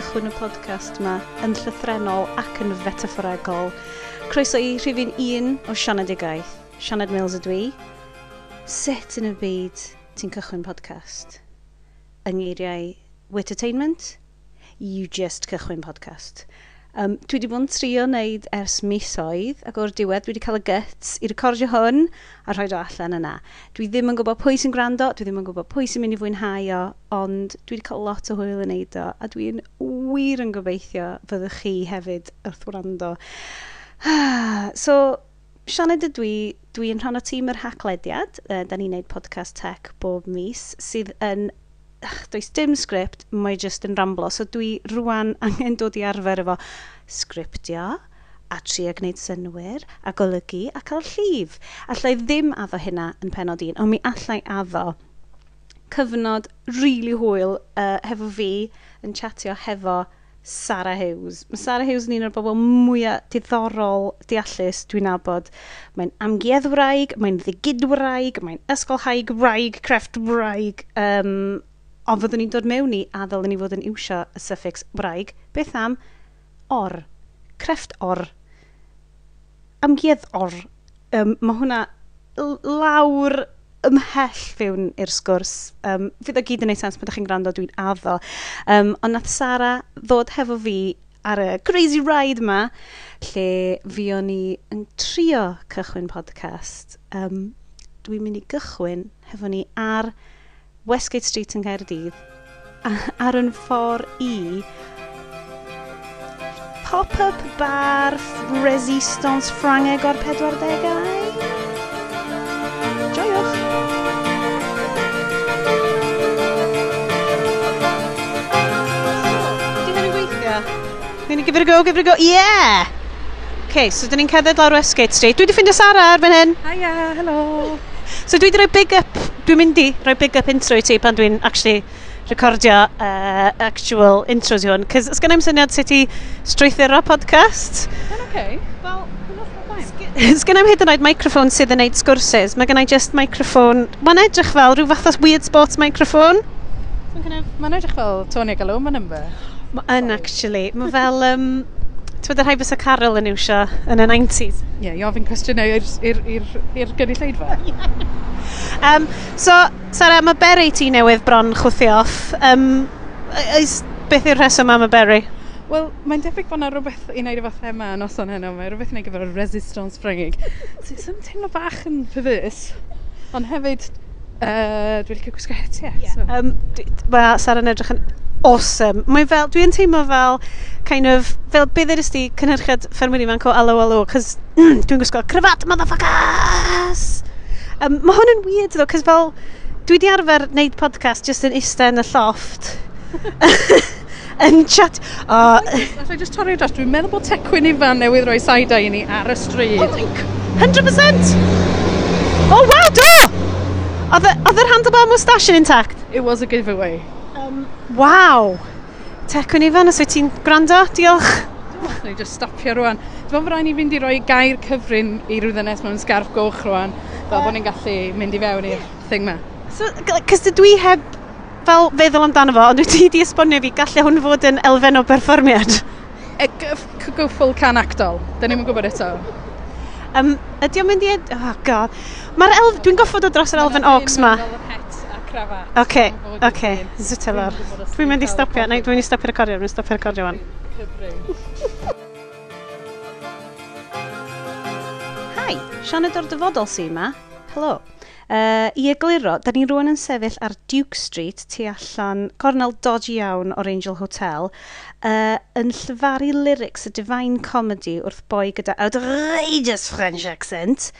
cychwyn y podcast yma yn llythrenol ac yn fetaforegol. Croeso i rhifin un o Sianedigaeth. Sianed Mills ydw i. Sut yn y byd ti'n cychwyn podcast? Yng ngeiriau Wit Attainment? You just cychwyn podcast. Um, dwi wedi bod yn trio wneud ers misoedd ac o'r diwedd dwi wedi cael y gyts i recordio hwn a rhoi o allan yna. Dwi ddim yn gwybod pwy sy'n gwrando, dwi ddim yn gwybod pwy sy'n mynd i fwynhau o, ond dwi wedi cael lot o hwyl yn neud o a dwi'n wir yn gobeithio fyddwch chi hefyd wrth wrando. so, Sianed ydw i, dwi'n rhan o tîm yr haglediad, uh, da ni'n neud podcast tech bob mis, sydd yn does dim sgript, mae jyst yn ramblo. So dwi rwan angen dod i arfer efo sgriptio, a trio gwneud synwyr, a golygu, a cael llif. Allai ddim addo hynna yn penod un, ond mi allai addo cyfnod rili really hwyl uh, hefo fi yn chatio hefo Sarah Hughes. Mae Sarah Hughes yn un o'r bobl mwyaf diddorol deallus dwi'n nabod. Mae'n amgueddwraig, mae'n ddigidwraig, mae'n ysgolhaig wraig, crefft wraig. Um, Ond fyddwn ni'n dod mewn i a ddylen ni fod yn iwsio y suffix braig. Beth am or, crefft or, amguedd or. Um, mae hwnna lawr ymhell fewn i'r sgwrs. Um, fydd o gyd yn ei sens, pan ydych chi'n gwrando, dwi'n addo. Um, ond nath Sara ddod hefo fi ar y crazy ride yma, lle fi o'n i yn trio cychwyn podcast. Um, dwi'n mynd i gychwyn hefo ni ar Westgate Street yn Gaerdydd ar yn ffordd i pop-up bar Resistance Ffrangeg o'r 40au. Joiwch! Oh, Ydy hyn yn gweithio? Gwneud ni gyfer y go, gyfer y go. Yeah! OK, so dyn ni'n cerdded lawr Westgate Street. Dwi wedi ffindio Sara ar fan hyn. Hiya, hello. So dwi wedi rhoi big up, dwi'n mynd i rhoi big up intro i ti pan dwi'n actually recordio uh, actual intros i hwn. Cys ys gen i'm syniad sut i strwythuro podcast. Yn okay. Wel, Ys gen i'm hyd yn oed microphone sydd yn neud sgwrsys. Mae gen i just microphone... Mae'n edrych fel rhyw fath o weird sports microphone. Mae'n edrych fel Tony Galwm mae'n ymbe. Yn actually. Mae fel... Um, byddai rhai bys y Carol yn iwsio yn y 90s. Ie, yeah, i ofyn cwestiynau i'r gynulleidfa. um, so, Sara, mae Berry ti newydd bron chwthu off. Um, is, beth yw'r rheswm am y Berry? Wel, mae'n debyg bod yna rhywbeth i wneud efo thema yn oson heno. Mae rhywbeth i wneud gyfer y resistance Ffrangig. so, teimlo bach yn perverse. Ond hefyd, Uh, dwi'n licio gwisgo hetiau. Yeah. So. Um, mae Sara'n edrych yn awesome. Mae fel, dwi'n teimlo fel, kind of, fel beth edrych ti cynhyrchiad ffermwyr ifanc o alo alo, cos mm, dwi'n gwisgo cryfat, motherfuckers! Um, mae hwn yn weird ddo, cos fel, dwi di arfer wneud podcast just yn ista yn y llofft. yn chat... O... Alla i just torri dros, dwi'n meddwl bod tecwyn i fan newydd roi saida i ni ar y stryd. Oh my... 100%! Oh wow, do! Oedd yr handlebar moustache yn intact? It was a giveaway. Um, Waw! Tecwn Ifan, os wyt ti'n gwrando, diolch. Dwi'n just stopio rwan. Dwi'n meddwl rhaid ni fynd i roi gair cyfrin i rwyddynes mewn sgarf goch rwan, fel uh, bod ni'n gallu mynd i fewn i'r thing ma. So, cys dwi heb fel feddwl amdano fo, ond wyt ti wedi esbonio fi, gallai hwn fod yn elfen o berfformiad? E, Go full can actol. Dyn ni'n gwybod eto. Um, ydy o'n mynd i... Ed... Oh, god. Mae'r elf... Dwi'n goffod o dros yr elfen ox ma. Crafat. Oce, oce. Zwt elor. Dwi'n mynd i stopio. Neu, dwi'n mynd i stopio recordio. Dwi'n mynd i stopio recordio fan. Hi, Sianed o'r dyfodol sy'n yma. Helo. Uh, I egluro, da ni rwan yn sefyll ar Duke Street, tu allan, cornel dodgy iawn o'r Angel Hotel, uh, yn llyfaru lyrics y Divine Comedy wrth boi gyda outrageous French accent,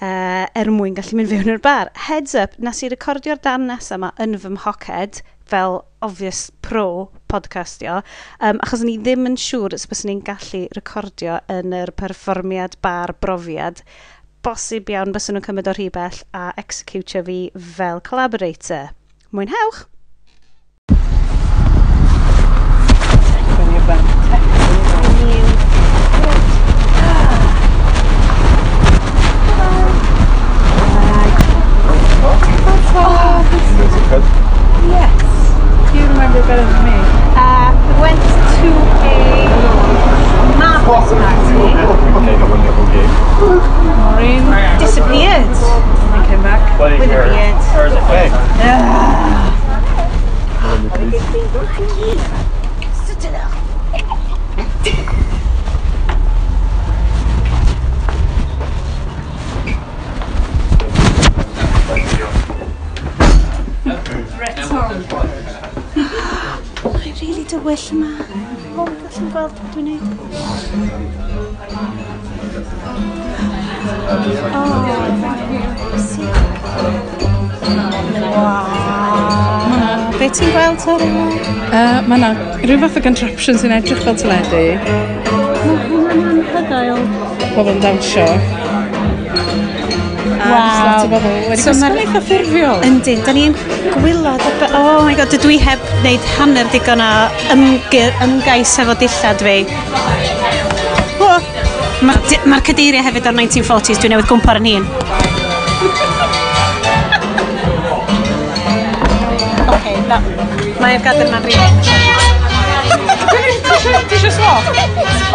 uh, er mwyn gallu mynd fewn i'r bar. Heads up, nes i recordio'r dan nesaf yma yn fy mhoced, fel obvious pro podcastio, um, achos ni ddim yn siŵr os bys ni'n gallu recordio yn yr perfformiad bar brofiad, bosib iawn bys nhw'n cymryd o rhywbell a executio fi fel collaborator. Mwynhewch! Yes, you remember better than me. Uh, we went to a marbles wonderful game. Maureen disappeared. I came back with a beard. I really do wish, yma. hwn gallu gweld beth dwi'n neud? Wow. Be ti'n gweld ar yma? Uh, mae yna rhyw fath o contraption sy'n edrych fel teledu. Mae hwnna'n anhygoel. Pobl yn dawnsio. Wow. Wedi so ma'r eitha ffurfiol. Yndyn, da ni'n gwylod. Oh my god, dydw i heb wneud hanner digon o ymgyr, ymgais efo dillad fi. Oh. Mae'r ma cadeiriau hefyd o'r 1940s, dwi'n newydd gwmpa'r yn hun. okay, da. Mae'r gadr na'n rili. Dwi eisiau swap.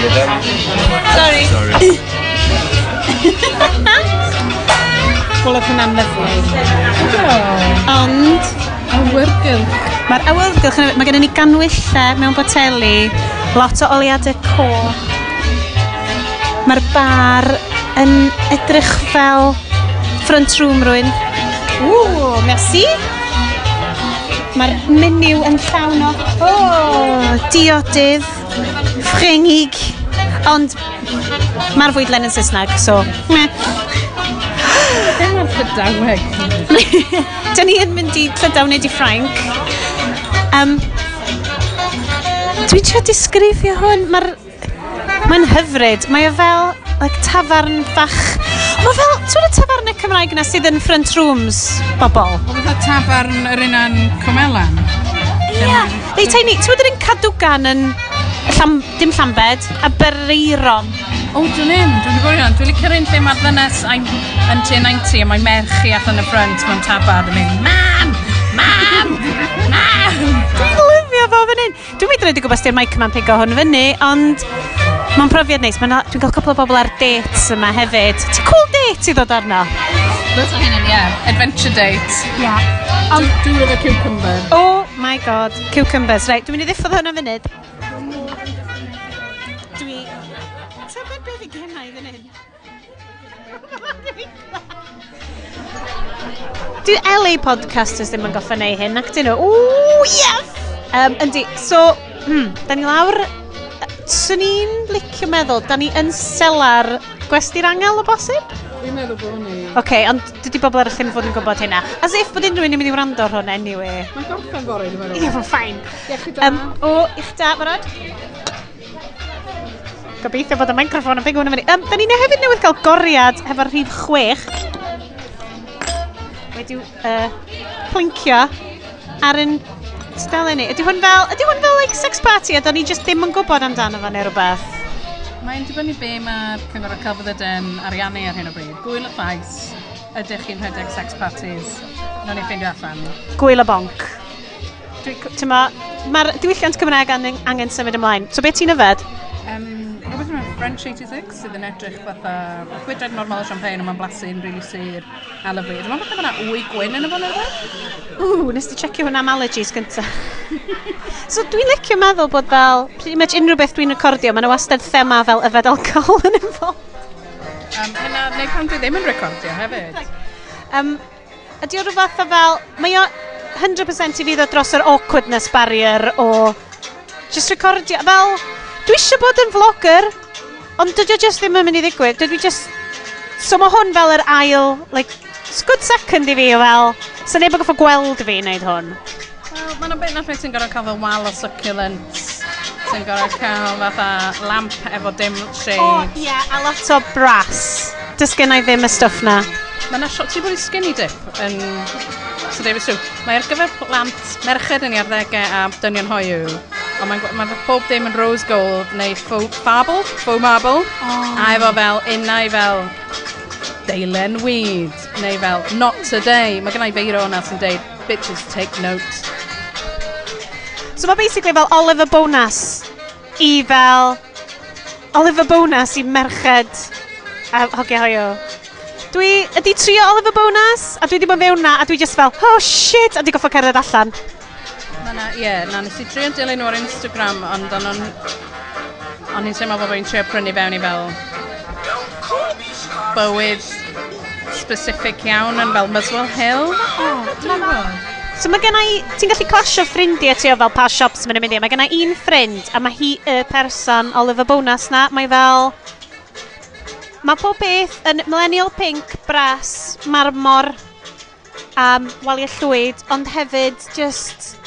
Sorry. Sorry. Wel, oedd hwnna'n lyflu. Ond... Awyrgylch. Mae'r awyrgylch, mae gennym ni ganwyllau mewn boteli, lot o oliadau co. Mae'r bar yn edrych fel front room rwy'n. Ww, merci. Mae'r menu yn llawn o... O, oh, diodydd ffringig Ond mae'r fwydlen yn Saesneg, so... Dyna'r llydaweg. Dyna ni yn mynd i llydaw neu di Ffranc. Um, Dwi'n trio disgrifio hwn. Mae'r... Mae'n hyfryd. Mae o fel like, tafarn bach... Mae fel... Ti'n y tafarn y Cymraeg yna sydd yn front rooms, bobl? Mae fel tafarn yr un unan Comelan. Ie. Yeah. Neu tiny... Ti'n yr un Cadugan yn llam, dim Llambed, a bereiron. O, oh, dwi'n un, Dwi'n wedi bod. Dwi'n licio'r un lle mae'r ddynes yn T90 a mae merch i allan y ffrant mewn tabad yn mynd, Mam! Mam! Mam! dwi'n lyfio fo fan hyn. Dwi'n meddwl wedi gwybod sy'n mic yma'n pigo hwn fyny, ond mae'n profiad neis. Ma dwi'n cael cwpl o bobl ar dates yma hefyd. Ti'n cool date i ddod arno? Dwi'n hyn yn, ie. Adventure date. Ie. Yeah. Dwi'n lyfio cucumber. Oh my god, cucumbers. Right, dwi'n mynd i ddiffodd hwnna yn funud. gemau fan hyn. Dwi LA podcasters ddim yn goffa neu hyn, ac dyn nhw, ww, yes! Um, yndi, so, hmm, da ni lawr, swn i'n licio meddwl, da ni yn selar gwesti'r angel o bosib? Dwi'n meddwl bod ni. Oce, okay, ond dydy bobl arall yn fod yn gwybod hynna. As if bod unrhyw un yn mynd i wrando ar hwn, anyway. Mae'n gorffen fory, dwi'n meddwl. Ie, yeah, fine. Iechyd da. Um, o, iechyd da, barod? Gobeithio bod y microffon yn byw yn fyny. Um, da ni hefyd newydd cael goriad hefo'r rhif chwech. Wedi uh, plincio ar yn stel ni. Ydy hwn fel, ydy hwn fel like, sex party a da ni just ddim yn gwybod amdano fo neu rhywbeth? Mae'n dibynnu be mae'r cyngor o celfyddyd yn ariannu ar hyn o bryd. Gwyl y ffais, ydych chi'n rhedeg sex parties. Nog ni ffeindio allan. Gwyl y bonc. Mae'r ma diwylliant Cymraeg angen, angen symud ymlaen. So beth ti'n yfed? Um, rhywbeth yma French 86 sydd yn edrych fatha gwydred normal o champagne a mae'n blasu'n rili really sir a lyflu. Dwi'n meddwl bod yna wy gwyn yn y fan yna. Ww, nes ti checio hwnna am allergies gynta. so dwi'n licio meddwl bod fel, pretty much unrhyw beth dwi'n recordio, mae yna wastad thema fel yfed alcohol yn involved. Um, hynna, neu pan dwi ddim yn recordio hefyd. Um, ydy o rhywbeth o fel, mae o 100% i fi ddod dros yr awkwardness barrier o just recordio, fel, Dwi eisiau bod yn vlogger, ond dydw i just ddim yn mynd i ddigwydd. Dydw i just... So mae hwn fel yr ail, like, it's good second i fi fel. So neb yn goffo gweld fi wneud hwn. Wel, mae'n bit na ti'n gorau cael fy wal o succulents. Ti'n gorau cael fatha lamp efo dim shades. O, oh, ie, yeah, a lot o brass. Dys gen i ddim y stwff na. Mae na shot i bod i skinny dip yn Sir David Strew. Mae ar gyfer plant merched yn ei arddegau a dynion hoiw Ond mae'n ma pob dim yn rose gold neu faux marble, faux marble oh. a efo fel unau fel Deilen Weed neu fel Not Today. Mae gennau beiro yna sy'n deud Bitches Take Note. So mae basically fel Oliver Bonas i fel Oliver Bonas i merched a hogia hoio. Dwi, ydi trio Oliver Bonas a dwi ddim yn fewn na a dwi just fel, oh shit, a dwi goffa cerdded allan. Na, na, ie. Yeah, na, nes i trio dilyn nhw ar Instagram, ond o'n o'n... O'n i'n teimlo bod fi'n trio prynu fewn i fel... Bywyd specific iawn yn fel Muswell Hill. Oh, So mae gen i, ti'n gallu clasio ffrindiau ti o fel pa shops mae'n mynd i. Mae gen i un ffrind a mae hi y person Oliver Bonas na, mae fel... Mae pob beth yn millennial pink, bras, marmor, um, waliau llwyd, ond hefyd just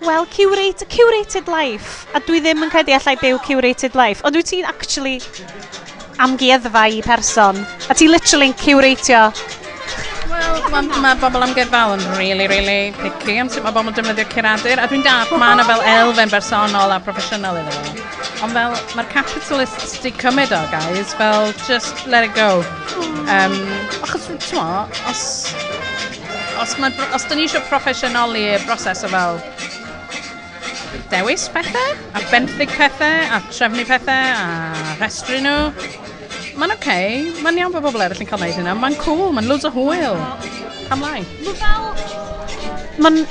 well, curate, curated life. A dwi ddim yn credu allai byw curated life. Ond dwi ti'n actually amgueddfa i person. A ti literally'n curatio Wel, mae ma bobl amgueddfaol yn really, really picky am sut mae bobl yn defnyddio curadur, a dwi'n dall mae yna fel elfen bersonol a proffesiynol iddo fo. Ond fel, mae'r capitalists di cymryd o, guys, fel, just let it go. Um, achos, ti'n mo, os, os, ma, os da ni eisiau proffesiynoli y broses o fel dewis pethau, a benthyg pethau, a trefnu pethau, a restru nhw. Mae'n oce, okay. mae'n iawn bod bobl eraill yn cael neud hynna, mae'n cool, mae'n loads o hwyl. Pam lai. Mae'n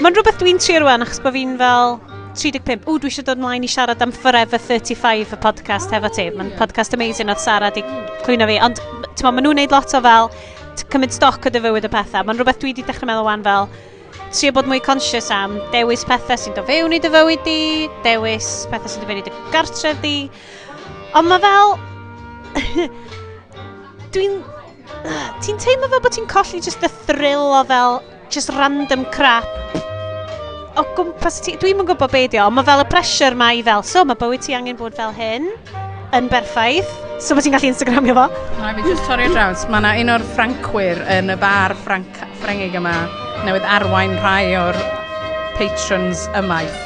ma rhywbeth dwi'n trio rwan, achos bod fi'n fel 35, ww, dwi eisiau dod ymlaen i siarad am Forever 35, y podcast hefo ti. Mae'n podcast amazing oedd Sara di cwyno fi, ond ma, maen nhw'n neud lot o fel cymryd stoc o dy fywyd y pethau. Mae'n rhywbeth dwi wedi dechrau meddwl wan fel, trio bod mwy conscious am dewis pethau sy'n dod fewn i dy fywyd di, dewis pethau sy'n dod fewn i dy gartref di. Ond mae fel... Dwi'n... Ti'n teimlo fel bod ti'n colli just y thrill o fel just random crap o gwmpas ti, dwi'n yn gwybod be ond mae fel y pressure mae i fel, so mae bywyd ti angen bod fel hyn, yn berffaith, so mae ti'n gallu Instagramio fo. Mae fi just torri draws, mae yna un o'r ffrancwyr yn y bar Franc Ffrengig yma, newydd arwain rhai o'r patrons ymaith.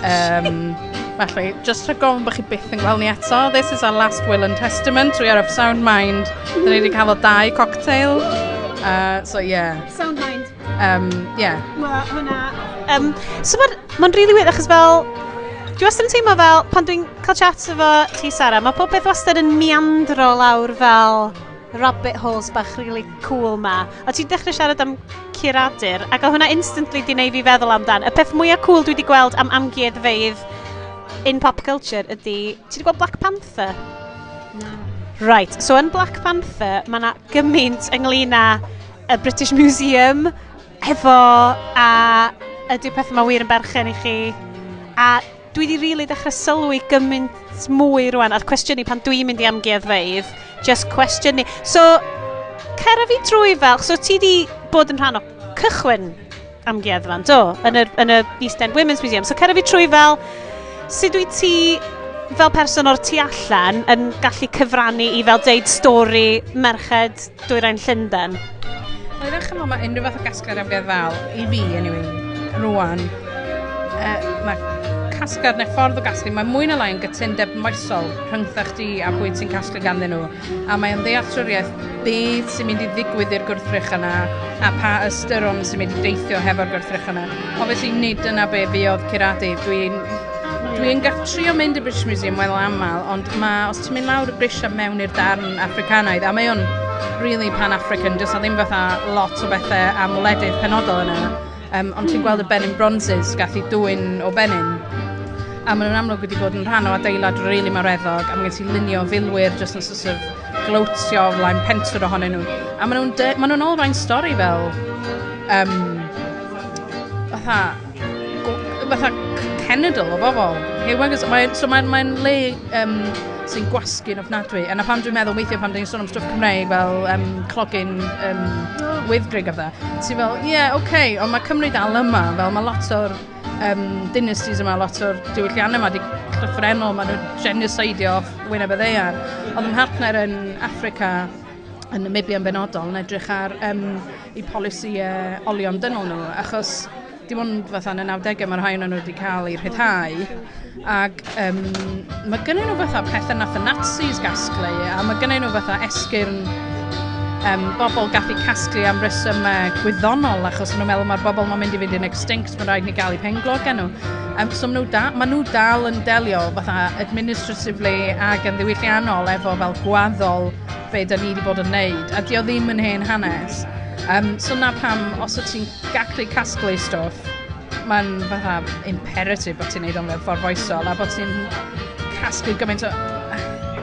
Um, felly, just rhaid gofyn bod chi byth yn gweld ni eto. This is our last will and testament. We are of sound mind. Dyn ni wedi cael o dau cocktail. Uh, so, yeah. Sound mind. Um, yeah. Wel, hwnna... Um, so, mae'n ma really weird achos fel dwi wastad yn teimlo fel, pan dwi'n cael chat efo ti Sara, mae pob beth wastad yn meandro lawr fel rabbit holes bach really cool ma. A ti'n dechrau siarad am curadur, ac o hwnna instantly di wneud fi feddwl amdan. Y peth mwyaf cool dwi wedi gweld am amgueddfeidd in pop culture ydy... Ti wedi gweld Black Panther? No. Right, so yn Black Panther, mae yna gymaint ynglyn â y British Museum, efo a ydy'r peth yma wir yn berchen i chi. A dwi wedi rili really dechrau sylwi gymaint mwy rwan a'r cwestiwn cwestiynu pan dwi'n mynd i amgueddfeidd just cwestiwn ni so cera fi trwy fel so ti di bod yn rhan o cychwyn amgueddfa'n do? Yn y, yn y East End Women's Museum. So cera fi trwy fel sut dwi ti fel person o'r tu allan yn gallu cyfrannu i fel deud stori merched dwyrain Llundain? Wel, i ddechrau mae unrhyw fath o gasgliad amgueddfal, i fi, anyway, rwan, uh, mae casgar neu ffordd o gasglu, mae mwy na lai yn gytundeb moesol rhyngthach di a pwy ti'n casglu ganddyn nhw. A mae'n yn ddealltwriaeth beth sy'n mynd i ddigwydd i'r gwrthrych yna a pa ystyron sy'n mynd i deithio hefo'r gwrthrych yna. Obviously, nid yna be fi oedd curadu. Dwi'n Dwi'n gael trio mynd i British Museum wel aml, ond mae, os ti'n mynd lawr y grisiau mewn i'r darn Africanaidd, a mae o'n really pan-African, jyst a ddim fatha lot o bethau am wledydd penodol yna. Um, ond ti'n gweld y Benin Bronzes gath i dwy'n o Benin. A maen nhw'n amlwg wedi bod yn rhan o adeilad rili really mareddog, a maen gen ti lunio filwyr jyst yn sort of glowtio o flaen pentwr ohonyn nhw. A maen nhw'n ma nhw olrhain stori fel... Um, fatha... Fatha cenedl o bobl. Hewag, so mae'n so mae, mae le um, sy'n gwasgu'n ofnadwy. A na pam dwi'n meddwl weithio pam dwi'n sôn am stwff Cymreig fel um, clogin um, wyddgrig a fydda. ti'n fel, ie, yeah, oce, okay, ond mae Cymru dal yma. Fel mae lot o'r um, dynasties yma, lot o'r diwylliannau yma, di cyffrenol, mae nhw'n genocidio off Wyneb y ddeiar. Oedd yn hartner yn Africa, yn Namibia yn benodol, yn edrych ar um, eu polisi uh, olion dynol nhw, achos dim ond fatha yn y 90au mae'r rhai nhw wedi cael eu rhyddhau. Ac um, mae gynnyn nhw fatha pethau nath y Nazis gasglu a mae gynnyn nhw fatha esgyrn um, bobl gathu casglu am resymau gwyddonol achos nhw'n meddwl mae'r bobl mae'n mynd i fynd yn extinct mae'n rhaid ni gael eu penglog gen nhw um, so nhw da, maen nhw dal yn delio fatha administratively ac yn ddiwylliannol efo fel gwaddol be da ni wedi bod yn neud. A di o ddim yn hen hanes. Um, so na pam, os o ti'n gallu casglu stwff, mae'n fatha imperative bod ti'n neud o'n mewn ffordd foesol a bod ti'n casglu gymaint o...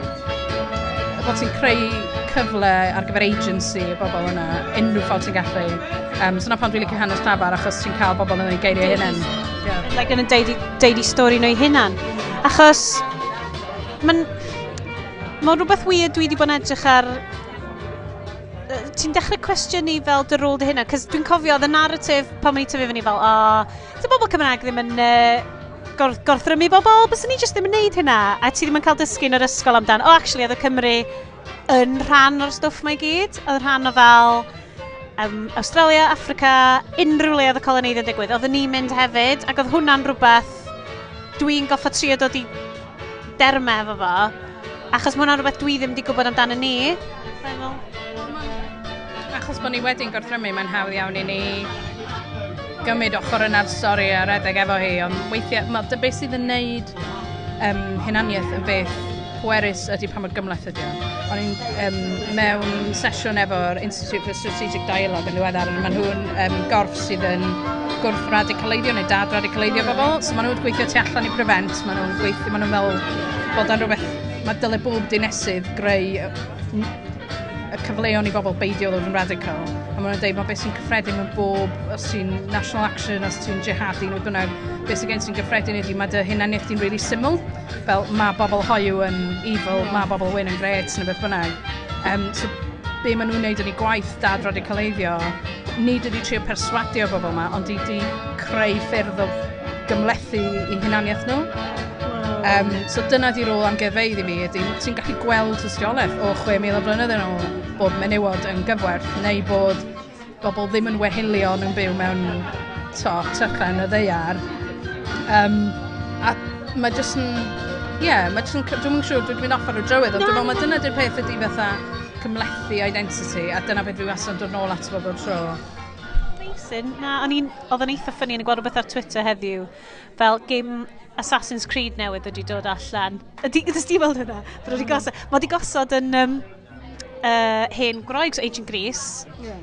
bod ti'n creu cyfle ar gyfer agency y bobl yna, unrhyw ffordd ti'n gallu. Um, so na pan dwi'n licio hanes llafar achos ti'n cael bobl yn ei geiriau hunain. Yeah. Like yn y deud i stori nhw'i hunain. Achos mae'n... Mae rhywbeth wir dwi wedi bod yn edrych ar ti'n dechrau cwestiynu fel dy rôl dy hynna, cos dwi'n cofio oedd y narratif pan mae'n tyfu fyny fel, o, oh, dy bobl Cymraeg ddim yn uh, gorth gorthrymu bobl, bys ni jyst ddim yn neud hynna, a ti ddim yn cael dysgu yn yr ysgol amdan, o, oh, actually, oedd y Cymru yn rhan o'r stwff mae gyd, oedd rhan o fel um, Australia, Africa, unrhyw le oedd y coloneidd yn digwydd, oedd ni'n mynd hefyd, ac oedd hwnna'n rhywbeth dwi'n goffa trio dod i derma efo fo, achos mae hwnna'n rhywbeth dwi ddim wedi gwybod amdano ni. Fel, achos bod ni wedi'n gorthrymu, mae'n hawdd iawn i ni gymryd ochr yna'r stori a redeg efo hi, ond weithiau, mae dy beth sydd yn neud um, hunaniaeth yn beth pwerus ydy pa mor gymleth ydy o. O'n i'n um, mewn sesiwn efo'r Institute for Strategic Dialogue yn ddiweddar, a maen nhw'n um, gorff sydd yn gwrth radicaleiddio neu dad radicaleiddio bobl, so maen nhw'n gweithio tu allan i prevent, maen nhw'n gweithio, maen nhw'n fel bod yn rhywbeth, mae dylai bob dinesydd greu y cyfleon i bobl beidio ddod yn radical. A maen nhw'n dweud, mae beth sy'n cyffredin mewn bob, os ti'n national action, os ti'n jihadi, nhw bynnag, beth sy'n gen sy'n gyffredin ydy, mae dy hunaniaeth di'n really syml, fel mae bobl hoiw yn evil, mae bobl wyn yn gret, neu beth bynnag. Um, so, be maen nhw'n neud yn ei gwaith dad radicaleiddio, nid ydy trio perswadio bobl yma, ond ydy creu ffyrdd o gymlethu i hunaniaeth nhw. Um, so dyna di rôl am gyfeidd i mi, ydy ti'n gallu gweld tystiolaeth o 6,000 o blynyddoedd yn ôl bod menywod yn gyfwerth neu bod bobl ddim yn wehilio yn byw mewn to, tychan y ddeiar. Um, a mae jyst yn... Ie, yeah, mae jyst yn... Dwi'n siŵr, dwi'n mynd off ar y drywydd, ond dwi'n meddwl, dyna di'r peth ydy fatha cymlethu identity, a dyna beth dwi'n wastad yn dod nôl at bobl tro amazing. Na, o'n i'n, oedd yn eitha ffynnu yn gweld rhywbeth ar Twitter heddiw, fel game Assassin's Creed newydd wedi dod allan. Ydy, ydych ti weld hynna? Mae wedi gosod, mm. mae wedi gosod yn um, uh, hen groeg, so Ancient Greece. Yeah.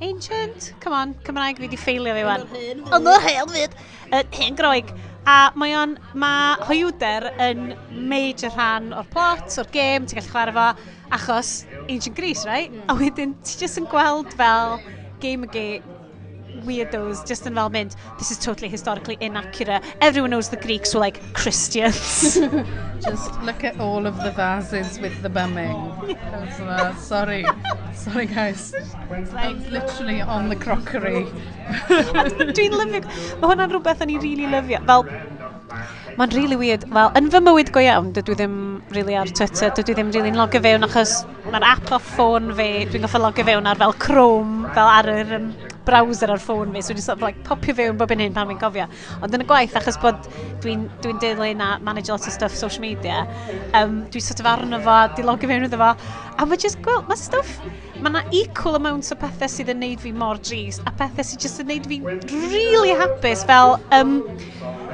Ancient, come on, Cymraeg fi wedi ffeilio fi wan. Yn o'r hen fyd. Hen groeg. A mae o'n, mae Hoiwder yn major rhan o'r plot, o'r gêm, ti'n gallu chwarae fo, achos Ancient Greece, right? Mm. A wedyn, ti jyst yn gweld fel Game y Game, weirdos just yn fel mynd, this is totally historically inaccurate. Everyone knows the Greeks were like Christians. just look at all of the vases with the bumming. Uh, sorry. Sorry guys. Like, That's literally on the crockery. Dwi'n lyfio. Mae hwnna'n rhywbeth o'n i really lyfio. Fel, Mae'n really weird. Wel, yn fy mywyd go iawn, dydw i ddim really ar Twitter, dydw i ddim really'n logio fewn achos mae'r app o ffôn fi, dwi'n goffa logio fewn ar fel Chrome, fel ar yr um, browser ar ffôn fi, so dwi'n sort of, like, popio fewn bob yn hyn pan fi'n cofio. Ond yn y gwaith, achos bod dwi'n dwi, dwi deulu na manage lot o stuff social media, um, dwi'n sort of arno fo, di logio fewn iddo fo, a mae just, gweld, mae stuff, mae na equal amount o pethau sydd yn neud fi mor drist, a pethau sydd just yn neud fi really hapus, fel, um,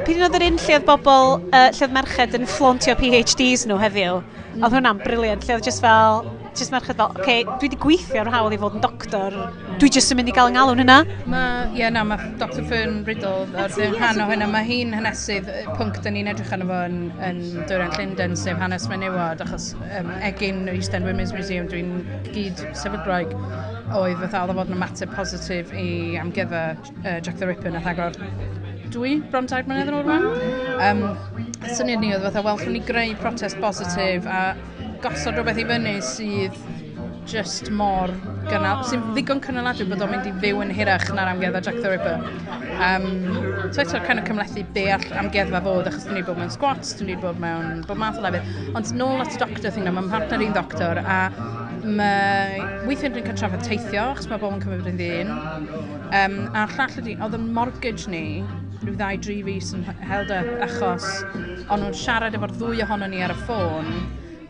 pyn oedd yr un lle oedd bobl, uh, lle oedd merched yn fflontio PhDs nhw heddiw, mm. oedd hwnna'n briliant, lle oedd just fel, jyst merched fel, oce, okay, dwi wedi gweithio ar hawl i fod yn doctor, dwi jyst yn mynd i gael yng ngalwn hynna. Mae, ie, yeah, na, mae Dr Fern Riddle ar ddim rhan o hynna, mae hi'n hanesydd, pwnc dyn ni'n edrych arno fo yn, yn Dwyrant Llundain, sef hanes menywod, achos um, egin East End Women's Museum, dwi'n gyd sefydroig oedd fatha oedd o fod yn ymateb positif i amgyfa uh, Jack the Ripper nath agor dwy bron tair mlynedd yn ôl rwan. Um, syniad ni oedd fatha, wel, rwy'n ni greu protest positif a gosod rhywbeth i fyny sydd just mor gynnal, sy'n ddigon cynnaladwy bod o'n mynd i fyw yn hirach na'r amgueddfa Jack the Ripper. Um, so eto, kind of cymlethu be all amgueddfa fod, achos dwi'n ni bod mewn squats, dwi'n ni bod mewn bod math o lefydd. Ond nôl at y doctor thing na, mae'n partner i'n doctor, a mae weithio dwi'n cael trafod teithio, achos mae bobl yn cymryd yn ddyn. Um, a llall ydy, oedd yn mortgage ni, rhyw ddau dri fus yn held up achos o'n nhw'n siarad efo'r ddwy ohono ni ar y ffôn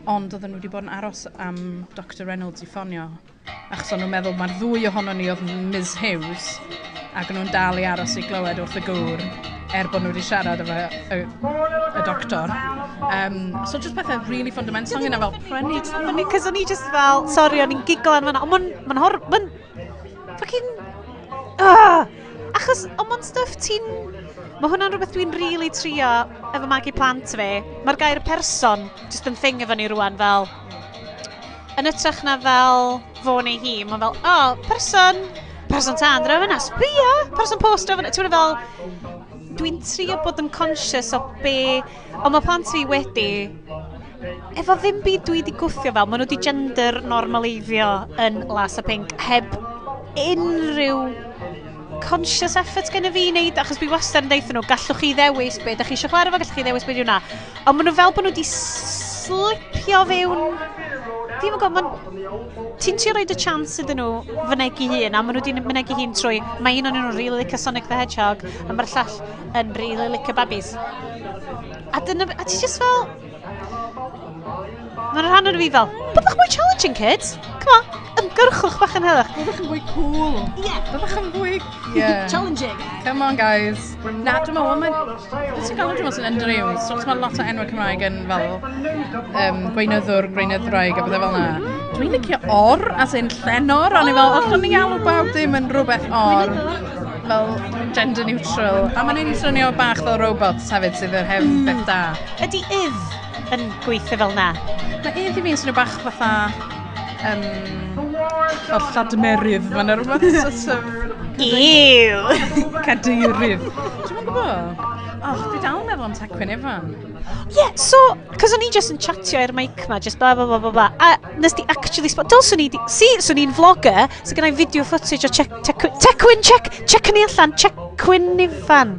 ond oedden nhw wedi bod yn aros am Dr Reynolds i ffonio achos o'n nhw'n meddwl mae'r ddwy ohono ni oedd Ms Hughes ac o'n nhw'n dal i aros i glywed wrth y gŵr er bod nhw wedi siarad efo y, y doctor. Um, so just pethau really fundamental yna fel prynu. Cos o'n i just fel, sorry, o'n i'n giglo yn fanna, ond ma'n ma hor... ma'n... fucking... Uh, achos, ond ma'n stuff ti'n Mae hwnna'n rhywbeth dwi'n rili really trio efo magu plant fi. Mae'r gair person just yn thing efo ni rwan fel... Yn ytrach na fel fo neu hi, mae'n fel, oh, person, person tan, draw fyna, sbio, person post, draw fyna. Ti'n fel, dwi'n trio bod yn conscious o be, ond mae plant fi wedi, efo ddim byd dwi wedi gwthio fel, maen nhw wedi gender normaleiddio yn Las a Pink heb unrhyw conscious effort gen i fi wneud, achos fi wastad yn deithio nhw, gallwch chi ddewis be, da chi eisiau chwarae fo, gallwch chi ddewis be yw. Ond maen nhw fel bod nhw wedi slipio fewn... Ddim yn gwybod, maen... Ti'n trio roed y chance iddyn nhw fynegu hun, a maen nhw wedi mynegu hun trwy mae un o'n nhw'n really licio Sonic the Hedgehog, a mae'r llall yn really licio babis. A dyna... A ti just fel... Mae'n rhan o'n fi fel, byddwch mwy challenging, kids. Come on gyrchwch bach yn helach. Byddwch yn fwy cool. Ie. Yeah. Byddwch yn fwy... Yeah. Challenging. Eh? Come on, guys. Na, dwi'n meddwl, mae'n... Dwi'n ti'n dwi'n meddwl sy'n Andrew. So, mae lot o enwau Cymraeg yn fel um, gweinyddwr, gweinyddraig, a bydde fel na. Dwi'n licio or, as in llenor, ond i fel, allwn ni alw bawb ddim yn rhywbeth or. Fel gender neutral. A mae'n un swnio bach fel robots hefyd sydd yn hef mm. beth da. Ydy idd yn gweithio fel na? Mae idd i fi'n swnio bach fatha... Um, a lladmerydd, mae'n er rhywbeth sysym. Ew! Cadeirydd. Dwi'n mynd gwybod? Och, dwi dal yn meddwl am Tegwyn Ifan. Ie, Yeah, so, cos o'n i just yn chatio i'r mic ma, just bla bla bla bla bla, a nes di actually spot, dol swn i, si, swn i'n vlogger, so gennau video footage o Tecwyn, check, check ni allan, Tecwyn Ifan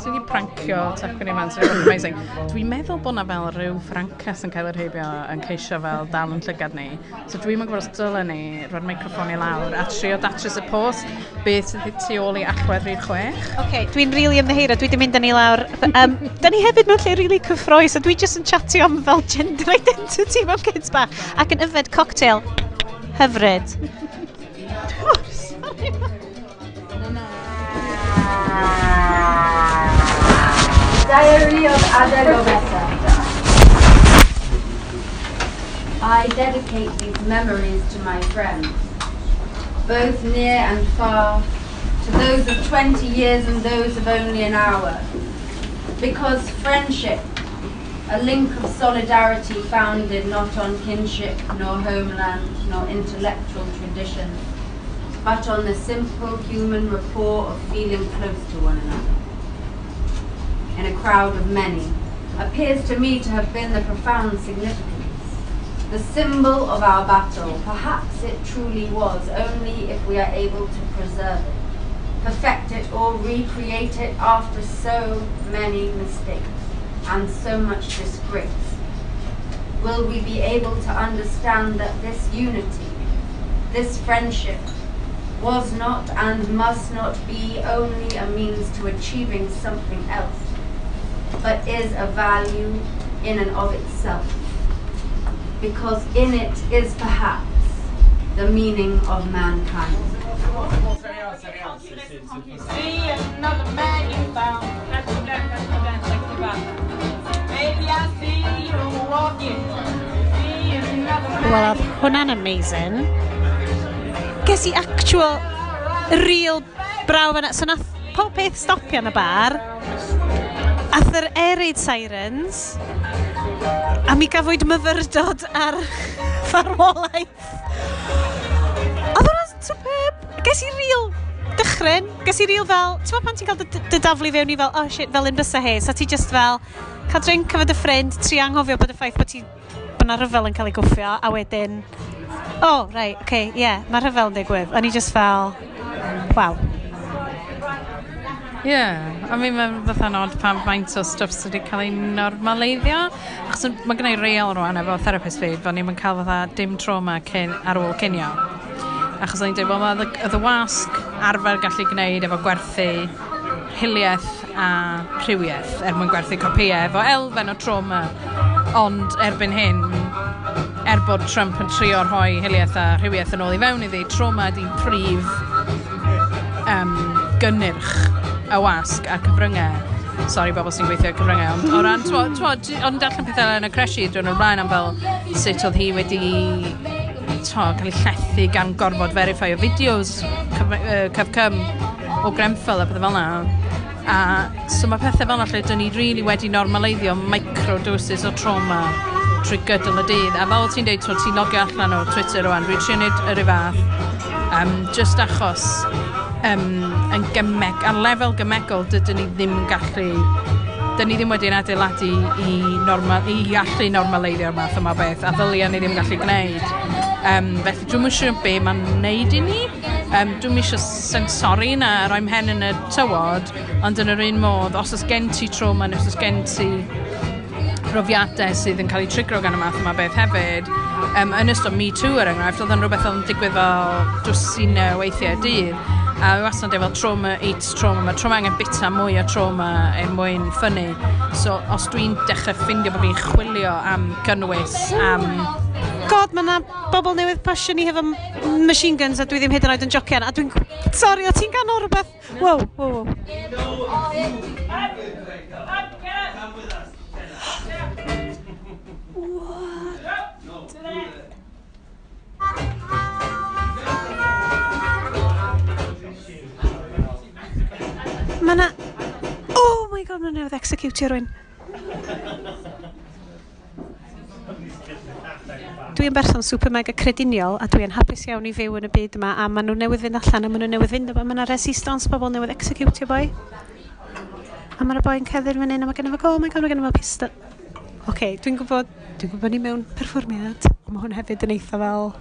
sy'n i'n prancio tacwn i man, swn amazing. Dwi'n meddwl bod na fel rhyw francas yn cael yr heibio yn ceisio fel dal yn llygad ni. So dwi'n mynd gwrs dyle ni roi'r microfon i lawr a trio datrys y post beth sydd tu ôl i allwedd rhyw chwech. Oce, okay, dwi'n rili really ymddeheiro, dwi wedi mynd yn ei lawr. Um, da ni hefyd mewn lle rili really cyffroes a dwi jyst yn chatio am fel gender identity mewn kids bach ac yn yfed cocktail hyfryd. oh, sorry. Diary of Ada Gomesa. I dedicate these memories to my friends, both near and far, to those of 20 years and those of only an hour. Because friendship, a link of solidarity founded not on kinship, nor homeland, nor intellectual tradition, but on the simple human rapport of feeling close to one another in a crowd of many, appears to me to have been the profound significance. The symbol of our battle, perhaps it truly was, only if we are able to preserve it, perfect it or recreate it after so many mistakes and so much disgrace. Will we be able to understand that this unity, this friendship, was not and must not be only a means to achieving something else, but is a value in and of itself. Because in it is perhaps the meaning of mankind. See another man you found. Maybe I see you walking. Wel, oedd hwnna'n amazing. ges i actual real braw yna. So nath pob peth stopio yn y bar. Ath yr air raid sirens. A mi gafwyd myfyrdod ar farwolaeth. Oedd hwnna'n superb. Ges i real dychryn. Ges i real fel... Ti'n pan ti'n cael dy, daflu fewn i fel, oh shit, fel un bysa he. So ti just fel, cael drink efo dy ffrind, tri anghofio bod y ffaith bod ti... Bod yna rhyfel yn cael ei gwffio. A wedyn, oh, right, okay, yeah, mae rhyfel yn digwydd. O'n i just fel, wow. Ie, yeah. I mean, mae'n fatha'n odd pan faint o stwff sydd wedi cael ei normaleiddio. Achos mae gen i real rwan efo therapist fi, bod ni'n cael fatha dim trauma cyn, ar ôl cynio. Achos o'n i'n dweud, wel, mae y wasg arfer gallu gwneud efo gwerthu hiliaeth a rhywiaeth er mwyn gwerthu copïau efo elfen o trauma. Ond erbyn hyn, er bod Trump yn trio rhoi hiliaeth a rhywiaeth yn ôl i fewn iddi, troma di prif um, gynnyrch y wasg a cyfryngau. Sorry bobl sy'n gweithio cyfryngau, ond o ran, twod, ond darllen pethau yn y cresu drwy'n blaen am fel sut oedd hi wedi to, cael ei llethu gan gorfod verify o fideos cyfcym o Grenfell a pethau fel yna. A so mae pethau fel yna lle dyn ni rili really wedi normaleiddio microdoses o trauma trwy gydol y dydd. A fel ti'n dweud, ti'n logio allan o Twitter rwan, dwi'n trio wneud yr fath. Um, just achos um, yn gymeg, ar lefel gymegol dydyn ni ddim yn gallu dyn ni ddim wedi'n adeiladu i, normal, i allu normaleiddio'r math yma beth a ddylia ni ddim gallu gwneud. Um, felly dwi'n mwyn siŵr be mae'n neud i ni. Um, dwi'n eisiau sensori na roi'n hen yn y tywod, ond yn yr un modd, os oes gen ti trauma, os oes gen ti profiadau sydd yn cael eu trigro gan y math yma beth hefyd. Um, yn ystod Me Too er enghraifft, oedd yn rhywbeth oedd yn digwydd fel dwsinau weithiau dydd. A fi wastad efo trauma, eats trauma, mae trauma angen bita mwy o trauma er mwyn ffynnu. So os dwi'n dechrau ffindio bod fi'n chwilio am gynnwys, am... God, mae yna bobl newydd pasio ni hefo machine guns a dwi ddim hyd yn oed yn jocian. A dwi'n... Sorry, o ti'n ganol rhywbeth? Wow, wow, wow. Mae na... Oh my god, mae newydd executio rwy'n. Dwi'n berson super mega crediniol a dwi'n hapus iawn i fyw yn y byd yma a maen nhw newydd fynd allan a maen nhw newydd fynd yma. Mae yna resistance pobl newydd executio boi. A mae'r boi'n ceddu'r fan hyn a mae gennym fo, oh my god, mae gennym fo pistol. Oce, okay, dwi'n gwybod, dwi'n gwybod ni mewn perfformiad, ond mae hwn hefyd yn eitha fel...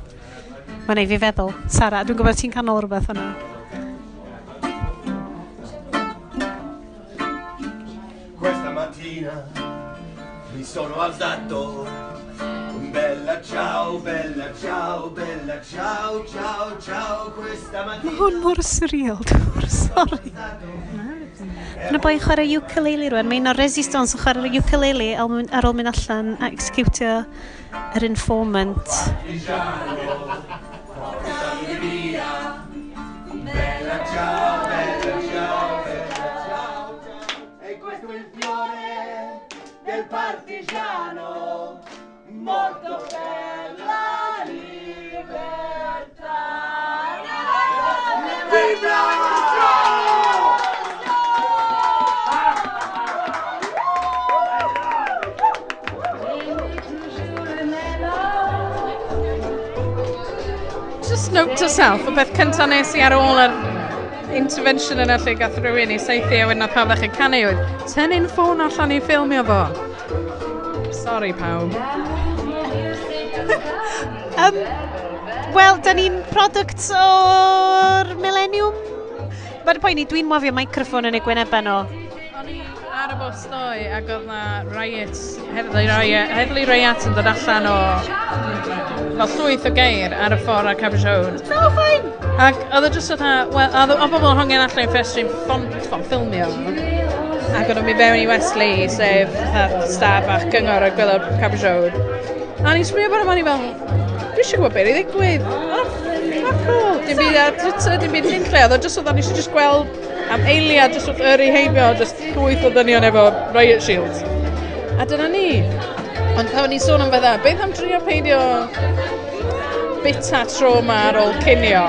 Mae'n ei fi feddwl. Sara, dwi'n gwybod ti'n canol rhywbeth hwnna. mattina mi sono alzato. Bella ciao, bella ciao, bella ciao, ciao, ciao questa mattina. Mae hwn mor surreal, dwi'n sori. Yna boi chwarae ukulele rwan, mae'n o'r resistance yn chwarae ukulele ar ôl mynd allan a executio yr informant. yourself, y beth cyntaf nes i ar ôl yr intervention yna lle gath rhywun i seithi a wedyn oedd pawb ddechrau canu oedd tynnu'n ffôn allan i ffilmio fo. Sorry pawb. um, Wel, da ni'n product o'r millennium. Mae'r poeni, dwi'n mwafio microffon yn ei gwynebau nhw. O'n i ar y bws ddoe ac oedd na riot, heddlu riot, heddlu riot yn dod allan o fel llwyth o geir ar y ffordd ar Caberjone. No, fine! Ac oedd e jyst oedd well, oedd o bobl yn hongen allan i'n ffestri ffon ffilmio. Ac o'n mynd fewn i Wesley, sef staf a'ch gyngor o gwylod Road. A ni'n sbrio bod o'n i fel, dwi eisiau gwybod beth i ddigwydd. Fuck all, dim byd ar Twitter, dim byd hyn lle, oedd jyst oedd eisiau just gweld am eiliad jyst oedd yr ei heibio, jyst llwyth o dynion efo riot shields. A dyna ni, Ond pan ni'n sôn am fydda, beth am drio peidio bita tro ma ar ôl cinio?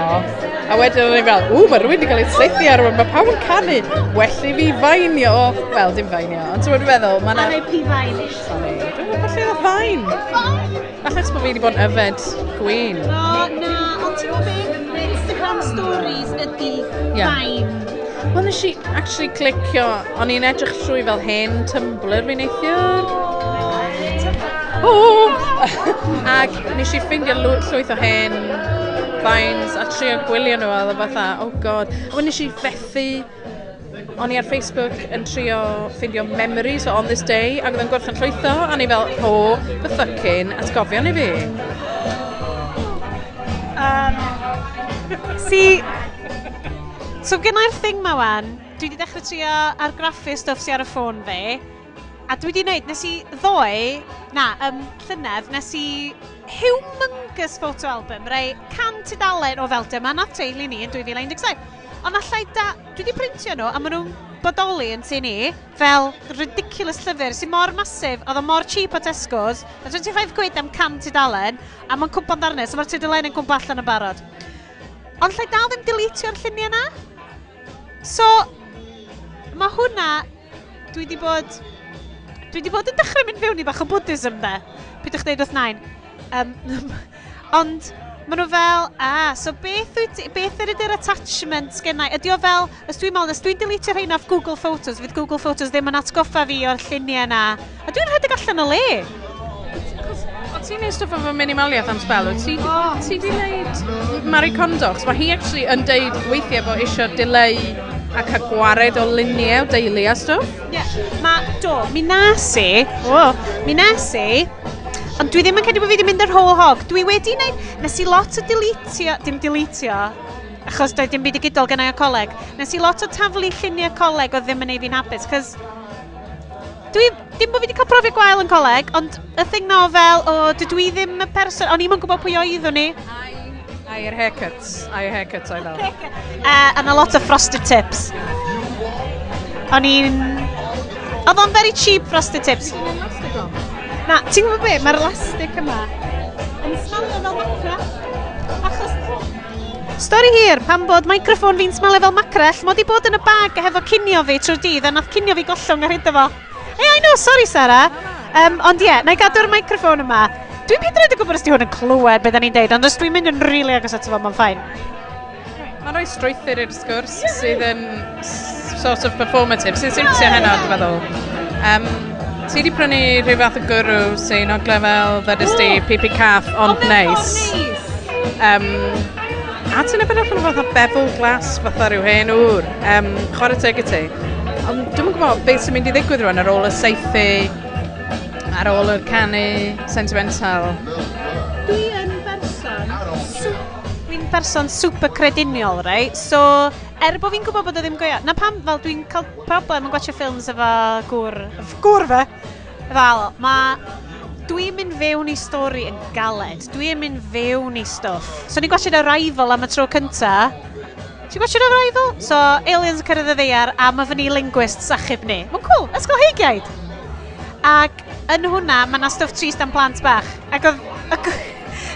A wedyn o'n i fel, ww, mae rhywun wedi cael ei seithi ar yma, mae pawb yn canu. Well i fi fainio. Wel, dim fainio, ond ti'n meddwl, mae yna... Mae pi fain Sorry, dwi'n meddwl lle o fain. Achos bod fi wedi bod yn yfed gwyn. O, na, ond ti'n meddwl Instagram stories ydy fain. Wel, nes i actually clicio, o'n i'n edrych trwy fel hen Tumblr fi'n neithiwr. Ac nes i ffeindio llwyth o hen vines a trio gwylio nhw a fatha, oh god. A nes i fethu o'n i ar Facebook yn trio ffindio memories o On This Day ac oedd yn gorffen llwytho a ni fel, ho, oh, the fucking, atgofio ni fi. Um, si, so gynnau'r thing ma wan, dwi wedi dechrau trio argraffu stwff sy'n ar y ffôn fi, A dwi wedi gwneud, nes i ddoe, na, ym llynedd, nes i humongous photo album, rei can tudalen o fel dyma na teulu ni yn 2017. Ond allai da, dwi wedi printio nhw a maen nhw'n bodoli yn tu ni fel ridiculous llyfr sy'n mor masif, oedd o mor cheap o Tesco's, a 25 quid am can tudalen, a mae'n cwmpa'n darnau, so mae'r tudalen yn cwmpa allan yn barod. Ond lle dal ddim deletio'r lluniau yna? So, mae hwnna, dwi wedi bod dwi wedi bod yn dechrau mynd fewn i bach o Buddhism de. Pidwch dweud wrth nain. Um, ond maen nhw fel, a, so beth, wyt, beth yr ydy'r attachment gennau? Ydy o fel, os dwi'n meddwl, os dwi'n deletio rhain off Google Photos, fydd Google Photos ddim yn atgoffa fi o'r lluniau yna. A dwi'n rhedeg allan o le. O ti'n neud stwff efo minimaliaeth am spel? Ti, ti di neud Marie Kondo? Mae hi actually yn deud weithiau bod eisiau delay a cael gwared o luniau o deulu a stwff. Ie, yeah. ma, do, mi nas i, oh, mi nas i, ond dwi ddim yn credu bod fi wedi mynd yr whole hog. Dwi wedi wneud, nes i lot o deletio, dim deletio, achos doedd dim byd i gydol gynnau o coleg. Nes i lot o taflu lluniau coleg o ddim yn ei fi'n hapus, cos dwi, dim bod fi wedi cael profi gwael yn coleg, ond y thing na o fel, o, dydw i ddim y person, o'n i'm yn gwybod pwy oeddwn ni. Ai I your haircuts. I your haircuts, I love. Uh, and a lot of frosted tips. O'n i'n... Oedd o'n very cheap frosted tips. Na, ti'n gwybod beth? Mae'r elastic yma yn smalio fel macra. Achos... Stori hir, pan bod microfon fi'n smalio fel macrell, mod i bod yn y bag hefo cinio fi trwy dydd, a nath cinio fi gollwng ar hyd efo. Ei, I know, sorry Sarah. Um, ond ie, yeah, na i gadw'r microfon yma. Dwi'n byd rhaid i gwybod os di hwn yn clywed beth ni'n deud, ond os dwi'n mynd yn rili really agos ato fo, mae'n ffain. Mae'n rhoi strwythyr i'r sgwrs sydd yn sort of performative, sydd sy'n sy'n hynna, dwi'n meddwl. Um, ti wedi prynu rhyw fath o gwrw sy'n oglau fel that is di pipi caff, ond neis. Um, a ti'n ebyn allan o fath o bevel glas fatha rhyw hen wr, um, chwarae teg i ti. Ond dwi'n gwybod beth sy'n mynd i ddigwydd rwan ar ôl y seithi ar ôl yr canu sentimental. Dwi yn berson, dwi'n berson super crediniol, right? So, er bod fi'n gwybod bod o ddim goio, na pam fel dwi'n cael problem yn gwachio ffilms efo gŵr, gŵr fe, fel, mae dwi'n mynd fewn i stori yn galed, dwi'n mynd fewn i stwff. So ni'n gwachio'n Arrival am y tro cynta, Ti'n gwachio'n Arrival? So, aliens yn cyrraedd y ddeiar a mae fyny linguists achub ni. Mae'n cool, ysgol heigiaid. Ac yn hwnna, mae yna stwff trist am plant bach. Ac oedd...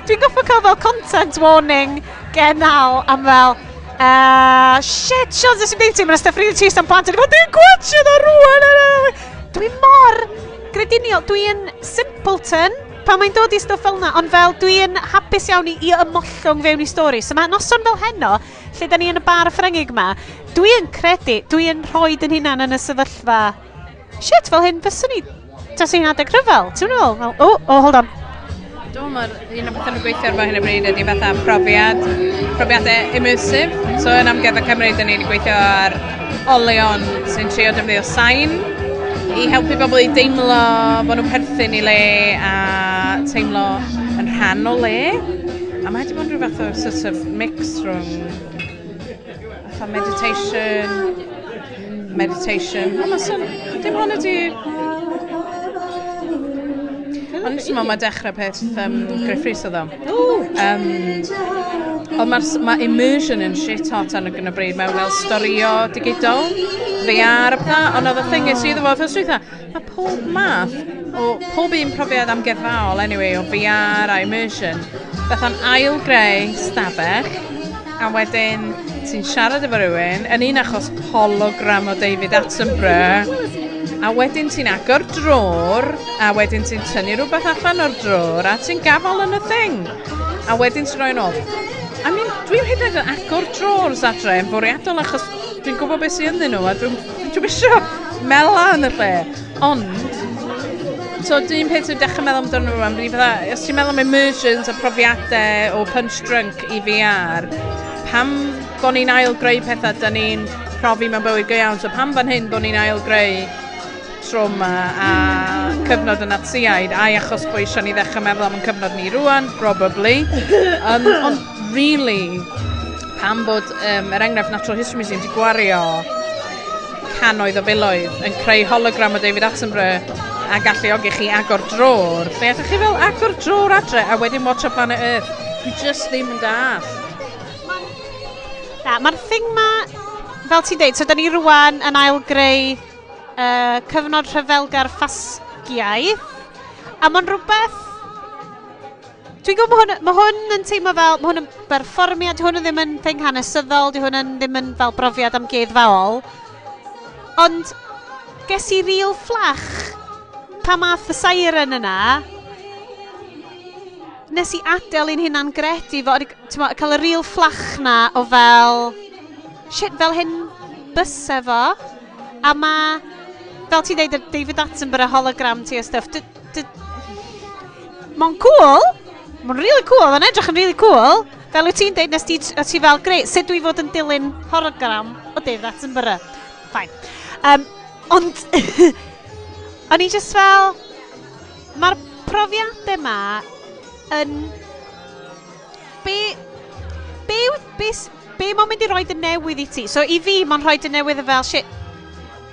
Dwi'n goffo cael fel content warning genal am fel... Uh, shit, Sean, dys i'n beinti, mae yna stwff rili trist am plant. Dwi'n dwi'n gwachio dda rwan! Dwi'n mor grediniol, dwi'n simpleton pan mae'n dod i stwff fel yna, ond fel dwi'n hapus iawn i, i ymollwng fewn i stori. So mae noson fel heno, lle da ni yn y bar y Ffrangig yma, dwi'n credu, dwi'n rhoi yn hunan yn y sefyllfa. Shit, fel hyn, fyswn ni tas i'n adeg rhyfel, Ti'n meddwl? Fel, o, oh, oh, hold on. Do, mae'r un o'r bethau nhw'n gweithio ar hyn y bryd ydy fatha profiad, profiadau immersive. So yn amgueddfa Cymru, dyn ni'n gweithio ar olion sy'n trio defnyddio sain i helpu bobl i deimlo bod nhw'n perthyn i le a teimlo yn rhan o le. A mae wedi bod yn rhyw fath o sort of mix rhwng meditation, meditation. Ond oh, dim ond ydy Ond nes i meddwl mae dechrau peth um, Griffiths oedd o. Um, ond mae ma immersion yn shit hot yn y bryd mewn fel storio digidol, VR a pethau, ond oedd y thing is iddo fo, fel switha, mae pob math o pob un profiad am amgerddfaol, anyway, o VR a immersion, beth o'n ail greu stafell, a wedyn ti'n siarad efo rhywun, yn un achos hologram o David Attenborough, a wedyn ti'n agor drôr, a wedyn ti'n tynnu rhywbeth allan o'r drôr, a ti'n gafel yn y thing. A wedyn ti'n rhoi'n ôl. I mean, dwi'n hyd yn agor drôr adre yn fwriadol achos dwi'n gwybod beth sy'n ynddyn nhw a dwi'n dwi eisiau mela yn y lle. Ond, so dwi'n peth dwi'n dechrau meddwl amdano nhw am fi fydda, os ti'n meddwl am immersions a profiadau o punch drunk i VR, pam bod ni'n ail greu pethau da ni'n profi mewn bywyd go iawn, so pam fan hyn bod ni'n ail greu trauma a cyfnod yn atsiaid, a achos bod eisiau ni ddechrau meddwl am yn cyfnod ni rwan, probably. Um, ond really, pam bod um, yr er enghraifft Natural History Museum wedi gwario canoedd o filoedd yn creu hologram o David Attenborough a galluogi chi agor drôr. Lle ydych chi fel agor drôr adre a wedyn watch o Planet Earth. Dwi just ddim yn dall. Na, mae'r thing ma, fel ti'n deud, so da ni rwan yn ail greu uh, cyfnod rhyfelgar ffasgiaeth. A mae'n rhywbeth... Dwi'n gwybod mae hwn, ma hwn yn teimlo fel... Mae hwn yn berfformiad, di hwn yn ddim yn thing hanesyddol, di hwn yn, ddim yn fel brofiad am geddfaol. Ond ges i ril fflach pa math y siren yna nes i adael i'n hunan gredu fo, ma, cael y ril fflach na o fel, shit, fel hyn bys efo, a mae fel ti'n deud, David Attenborough hologram ti a stuff, mae'n cool, mae'n really cool, mae'n edrych yn really cool. Fel wyt ti'n deud, nes ti, ti fel, greu, sut dwi fod yn dilyn hologram o David Attenborough? Fine. Um, ond, o'n i just fel, mae'r profiadau yma yn... Be, be, be, be mae'n mynd i roed y newydd i ti? So i fi, mae'n rhoi y newydd y fel, shit,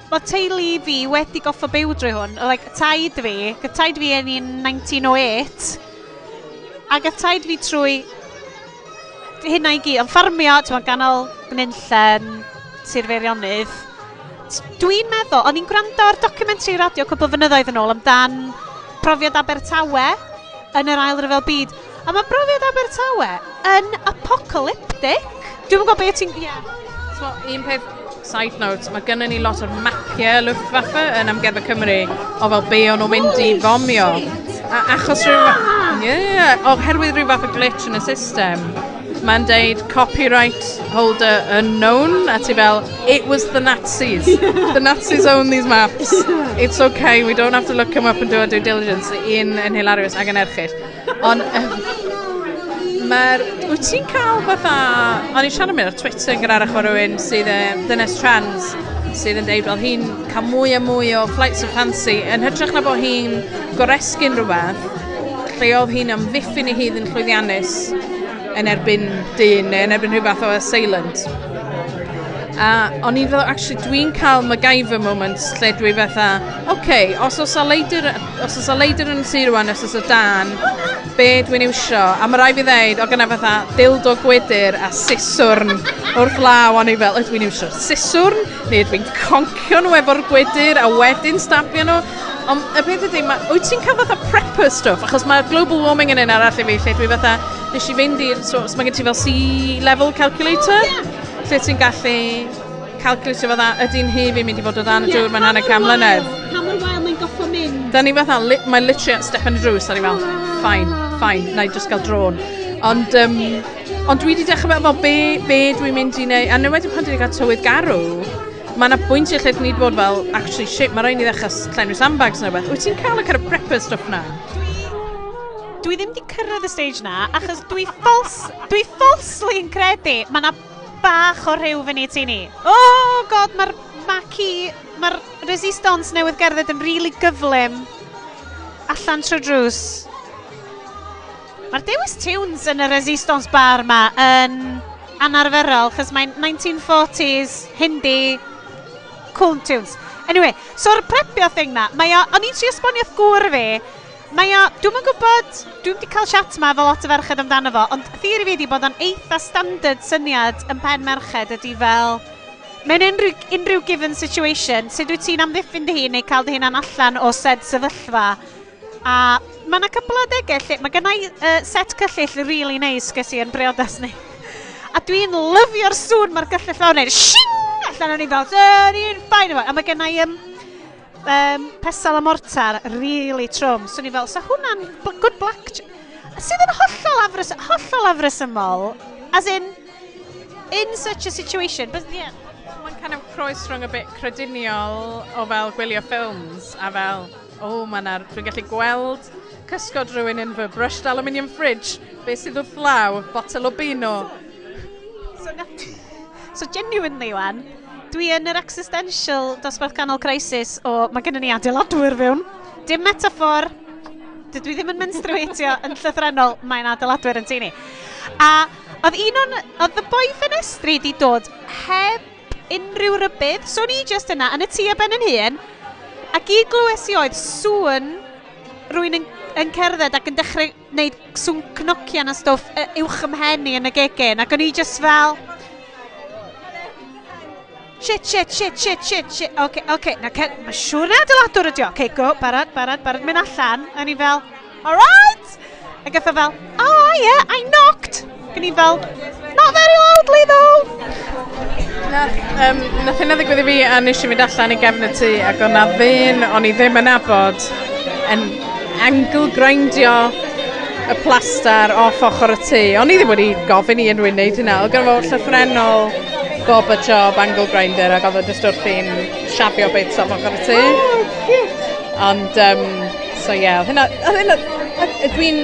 Mae teulu fi wedi goffa byw drwy hwn. Like, taid fi, taid fi yn 1908, a gyda taid fi trwy hynna i gyd, yn ffarmio, ti'n ganol gnynllen, Sir Feirionydd. Dwi'n meddwl, o'n i'n gwrando ar documentary radio cwbl fynyddoedd yn ôl amdan profiad Abertawe yn yr ail ryfel byd. A mae brofiad Abertawe yn apocalyptic. Dwi'n gwybod beth ti'n... Yeah. So, un peth side notes, mae gennym ni lot o'r mapiau Luftwaffe yn Amgueddfa Cymru o fel be o'n nhw'n mynd i fomio. A, achos rhyw... Ah. Yeah, oherwydd rhyw fath o glitch yn y system, mae'n deud copyright holder unknown, a ti fel, it was the Nazis. The Nazis own these maps. It's okay, we don't have to look them up and do our due diligence. Un yn hilarious ag yn erchyll. Ond... Um, Mae'r... Wyt ti'n cael fatha... O'n i'n siarad mynd ar Twitter yn gyda'r o rhywun sydd yn dynes trans sydd yn deud, fel hi'n cael mwy a mwy o flights of fancy yn hytrach na bod hi'n goresgyn rhywbeth lle oedd hi'n amddiffyn i hyd yn llwyddiannus yn erbyn dyn neu yn erbyn rhywbeth o assailant a o'n i'n dweud, actually, dwi'n cael MacGyver moments lle dwi fatha, oce, okay, os oes a leidr, os oes a leidr yn sir rwan, os oes a dan, be dwi'n iwsio? A mae rai fi ddeud, o gyna fatha, dildo gwydyr a siswrn wrth law, o'n i fel, ydw i'n iwsio siswrn, neu dwi'n concio nhw efo'r gwydyr a wedyn stabio nhw. Ond y peth ydy, ma, wyt ti'n cael fatha prepper stuff? Achos mae global warming yn un arall i fi, lle dwi fatha, nes i fynd i'r, so, so mae gen ti fel sea level calculator? Yeah lle ti'n gallu calculatio fydda, ydy'n heb i mynd i fod o dan y dŵr mae'n hanner cam mlynedd. Pa mor wael mae'n goffo mynd? Da ni fatha, li, mae literally step yn y drws, da ni fel, ffain, ffain, na i just gael drôn. Ond, um, ond dwi wedi dechrau meddwl be, be dwi'n mynd i wneud, a nid wedi pan dwi wedi cael tywydd garw, mae yna bwyntiau lle dwi wedi bod fel, actually, shit, mae rhaid i ddechrau llenwi sandbags neu beth. Wyt ti'n cael y kind of prepper stuff na? Dwi ddim wedi cyrraedd y stage na, achos dwi, fals, dwi falsely yn credu, mae yna bach o rhyw fyny ti ni. O, oh, god, mae'r maci, mae'r resistance newydd gerdded yn rili really gyflym. Allan trwy drws. Mae'r dewis tunes yn y resistance bar yma yn anarferol, chys mae'n 1940s, hindi, cool tunes. Anyway, so'r prepio thing na, mae o, o'n i'n tri esbonio gŵr fi, Mae o, dwi'm yn gwybod, dwi wedi cael chat yma fel lot o ferched amdano fo, ond theori fi wedi bod o'n eitha standard syniad yn pen merched ydy fel, mewn unrhyw, unrhyw given situation, sut wyt ti'n amddiffyn dy hun neu cael dy hunan allan o sed sefyllfa, a mae yna cybl o degau lle, mae gennau uh, set cyllill rili really neis nice gys i yn briodas ni. A dwi'n lyfio'r sŵn mae'r gyllill lawr neud, shing! Allan o'n i fel, dyn ni'n ffain efo, a mae gennau um, um, pesel a mortar, really trwm. So ni fel, so hwnna'n good black... Sydd yn hollol afres, hollol afres ymol. As in, in such a situation. But yeah, mae'n kind of croes rhwng y bit crediniol o fel gwylio ffilms a fel, o, oh, mae'na, dwi'n gallu gweld cysgod rhywun yn fy brushed aluminium fridge, be sydd wrth law, botel o bino. So, so genuinely, wan, Dwi yn yr existential dosbarth canol crisis o mae gennym ni adeiladwyr fewn. Dim metafor, dwi ddim yn menstruatio yn llythrenol, mae'n adeiladwyr yn teini. A oedd un o'n, oedd y boi ffenestri di dod heb unrhyw rybydd, so ni just yna yn y tŷ ben yn hun, ac i glywes i oedd sŵn rwy'n yn, yn cerdded ac yn dechrau gwneud sŵn cnocian a stwff uwch ymhen i yn y gegin, ac o'n i just fel, Shit, shit, shit, shit, shit, shit. Oce, okay, oce. Okay. Na, cer... Mae siwr na dyladwr ydi o. Oce, okay, go. Barod, barod, barod. Mynd allan. A ni fel, alright! A gatho fel, oh, yeah, I knocked. Gyn ni fel, not very loudly though. Nath, um, nath yna ddigwydd i fi a nes i fynd allan i gefn y tŷ ac o'na ddyn o'n i ddim yn abod yn angl grindio y plaster off ochr y tŷ. O'n i ddim wedi gofyn i unrhyw wneud hynna. Oedd gen fo llythrenol gob a job Angle Grinder, ac oedd o jyst wrth i'n siafio beth saf ochr y tu. Ond, um, so ie, yeah, hynna, hynna, dwi'n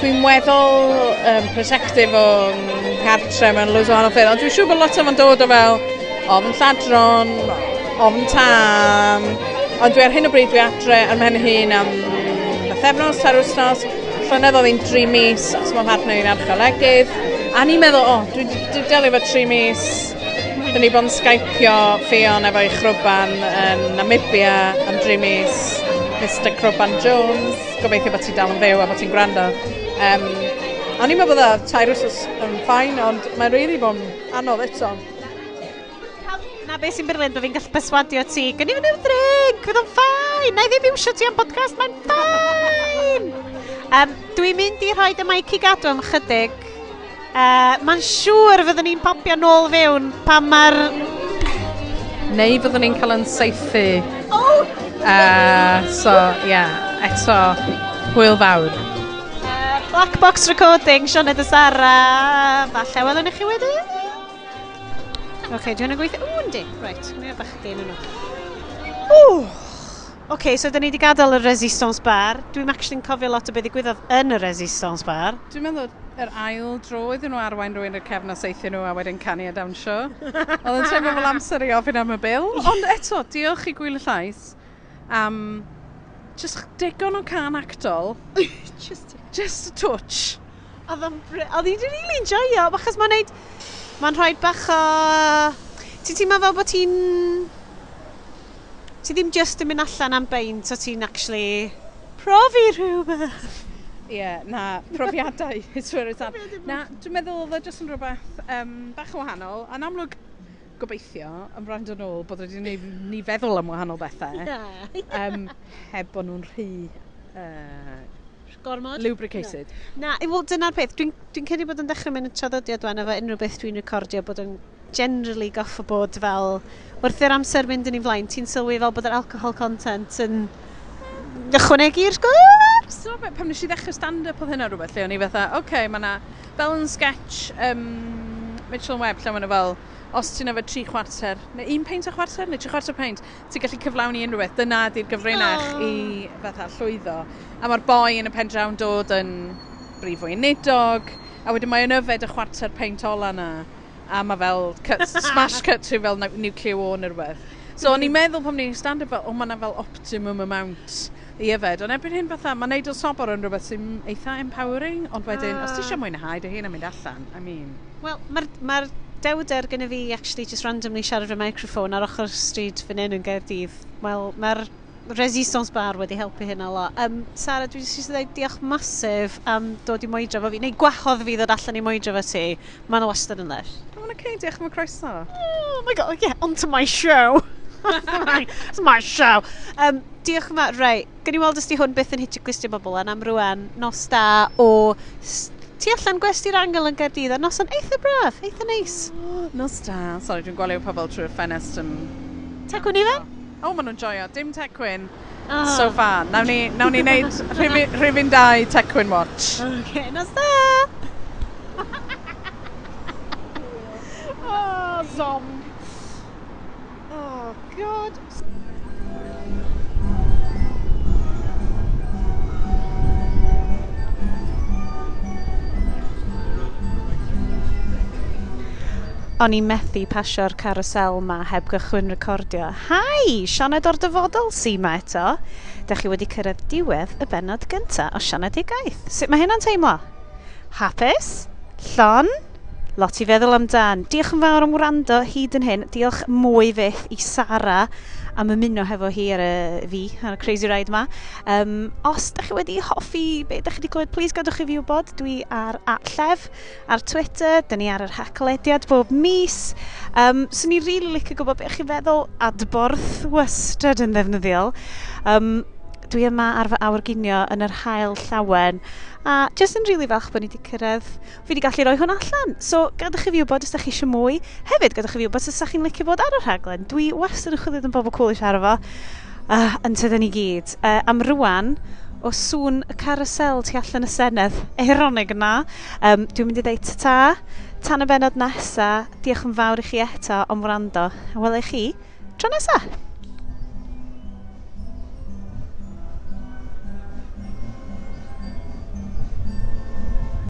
dwi'n weddol um, protective o nghartre mewn lwyth o wahanol ffyrdd, ond dwi'n siŵr bod lot o'n fo'n dod o fel ofn lladron, ofn tam, ond dwi ar hyn o bryd dwi adre ar mhen hun am bythefnos, terwsnos, llynedd oedd hi'n 3 mis, os mae'n partner i'n archeolegydd, A ni'n meddwl, o, oh, dwi wedi delio fo tri mis, dyn ni bod yn skypio ffion efo'i chrwban yn Namibia am dri mis, Mr Crwban Jones, gobeithio bod ti dal yn fyw a bod ti'n gwrando. Um, a ni'n meddwl bod tair wrthos yn ffain, ond mae'n rili really bod yn anodd eto. Na beth sy'n berlin bod fi'n gallu perswadio ti. Gynnu fyny drink, fydd o'n ffain, na i ddim iwsio ti am podcast, mae'n ffain! Um, dwi'n mynd i rhoi dy maic i gadw am chydig, Uh, Mae'n siŵr fyddwn ni'n popio nôl fewn pan mae'r... Neu fyddwn ni'n cael yn seithi. Oh! Uh, so, ie, yeah, eto, hwyl fawr. Uh, Black Box Recording, Sioned y Sara, falle welwn i chi wedyn? Oce, okay, di gweithio? Ww, yndi. Right, hwnna'n bach chi nhw. Ww! OK, so dyn ni wedi gadael y Resistance Bar. Dwi'n actually'n cofio lot o beth i ddigwyddodd yn y Resistance Bar. Dwi'n meddwl yr ail dro iddyn nhw arwain rwy'n cefn a seithio nhw a wedyn canu e a dawnsio. Oedd yn teimlo fel amser i ofyn am y bil, ond eto, diolch i gwyl y llais am um, just digon o can actol. just, just a touch. Oedd o'n... i wedi really enjoyo, achos mae'n neud, mae'n rhoi bach o... Ti'n teimlo fel bod ti'n... Ti ddim just yn mynd allan am beint, o ti'n actually profi rhywbeth. Ie, yeah, na, profiadau. na, dwi'n meddwl oedd e jyst yn rhywbeth um, bach o wahanol, a'n amlwg gobeithio yn rhaid yn ôl bod wedi ni, ni feddwl am wahanol bethau. Yeah. um, heb bod nhw'n rhy uh, gormod. Lubricated. Na, na well, dyna'r peth. Dwi'n dwi credu bod yn dechrau mynd y traddodiad wan efo unrhyw beth dwi'n recordio bod yn generally goffo bod fel wrth i'r amser mynd yn ei flaen, ti'n sylwi fel bod yr alcohol content yn ychwanegu'r sgwrs? Ti'n meddwl pam nes i ddechrau stand-up oedd hynna rhywbeth, lle o'n i fatha, oce, okay, mae yna fel yn sketch um, Mitchell Webb, lle mae'n fel, os ti'n efo tri chwarter, neu un peint o chwarter, neu tri chwarter peint, ti'n gallu cyflawni unrhyw beth, dyna di'r gyfrinach oh. i fatha llwyddo. A mae'r boi yn y pen drawn dod yn brif o'i nidog, a wedyn mae'n yfed y chwarter peint ola na, a mae fel cut, smash cut rhyw fel nuclear war neu rhywbeth. So o'n i'n meddwl pan ni'n stand-up fel, o oh, mae fel optimum amount i yfed. Ond erbyn hyn fatha, mae'n neud o sobor yn rhywbeth sy'n eitha empowering, ond wedyn, uh, os ti eisiau ah. mwynhau dy hun yn mynd allan, I mean... Wel, mae'r ma, dewder gyda fi actually just randomly siarad y microphone ar ochr stryd fan hyn yn Gaerdydd. Wel, mae'r resistance bar wedi helpu hyn a lot. Um, Sara, dwi wedi dweud diolch masif am dod i moedra fo fi, neu gwahodd fi ddod allan i moedra fo ti. Mae'n wastad yn leis. Oh, okay, diolch am y croeso. Oh my god, yeah, onto my show! It's my show. Um, diolch yma. rei. gen i weld ysdi hwn beth yn hitio glistio bobl yn am rwan. Nos da o tu allan gwesti'r angel yn gerdydd a noson eitha braf, eitha neis. Oh, nos da. Sorry, dwi'n gwelio pobl trwy'r ffenest yn... Tecwn i fe? O, oh, maen nhw'n joio. Dim tecwyn. Oh. So fa. Nawn ni, nawn ni wneud rhywun rhyf, dau tecwyn watch. OK, nos da! oh, zomb. Oh, God. O'n i'n methu pasio'r carosel ma heb gychwyn recordio. Hai! Sianed o'r dyfodol si ma eto. Da chi wedi cyrraedd diwedd y benod gyntaf o Sianed i Gaeth. Sut mae hynna'n teimlo? Hapus? Llon? lot i feddwl amdan. Diolch yn fawr am wrando hyd yn hyn. Diolch mwy fyth i Sara am ymuno hefo hi ar y fi, ar y Crazy Ride ma. Um, os da chi wedi hoffi be da chi wedi clywed, please gadwch i fi wybod. Dwi ar Atlef, ar Twitter, da ni ar yr haclediad bob mis. Um, so i'n rili really licio gwybod beth chi feddwl adborth wastad yn ddefnyddiol. Um, dwi yma ar fy awrginio yn yr hael llawen a jyst yn rili really falch bod ni wedi cyrraedd. Fi wedi gallu rhoi hwn allan. So, gadwch chi fi wybod os da chi eisiau mwy. Hefyd, gadwch chi fi wybod os da chi'n licio bod ar y rhaglen. Dwi wastad yn chwilio yn bobl cool i siarad fo. Uh, yn tydyn ni gyd. Uh, am rwan, o sŵn y carasel tu allan y senedd, eironig yna, um, dwi'n mynd i ddeud ta, tan y benod nesa, diolch yn fawr i chi eto am wrando, a welai chi tro nesaf.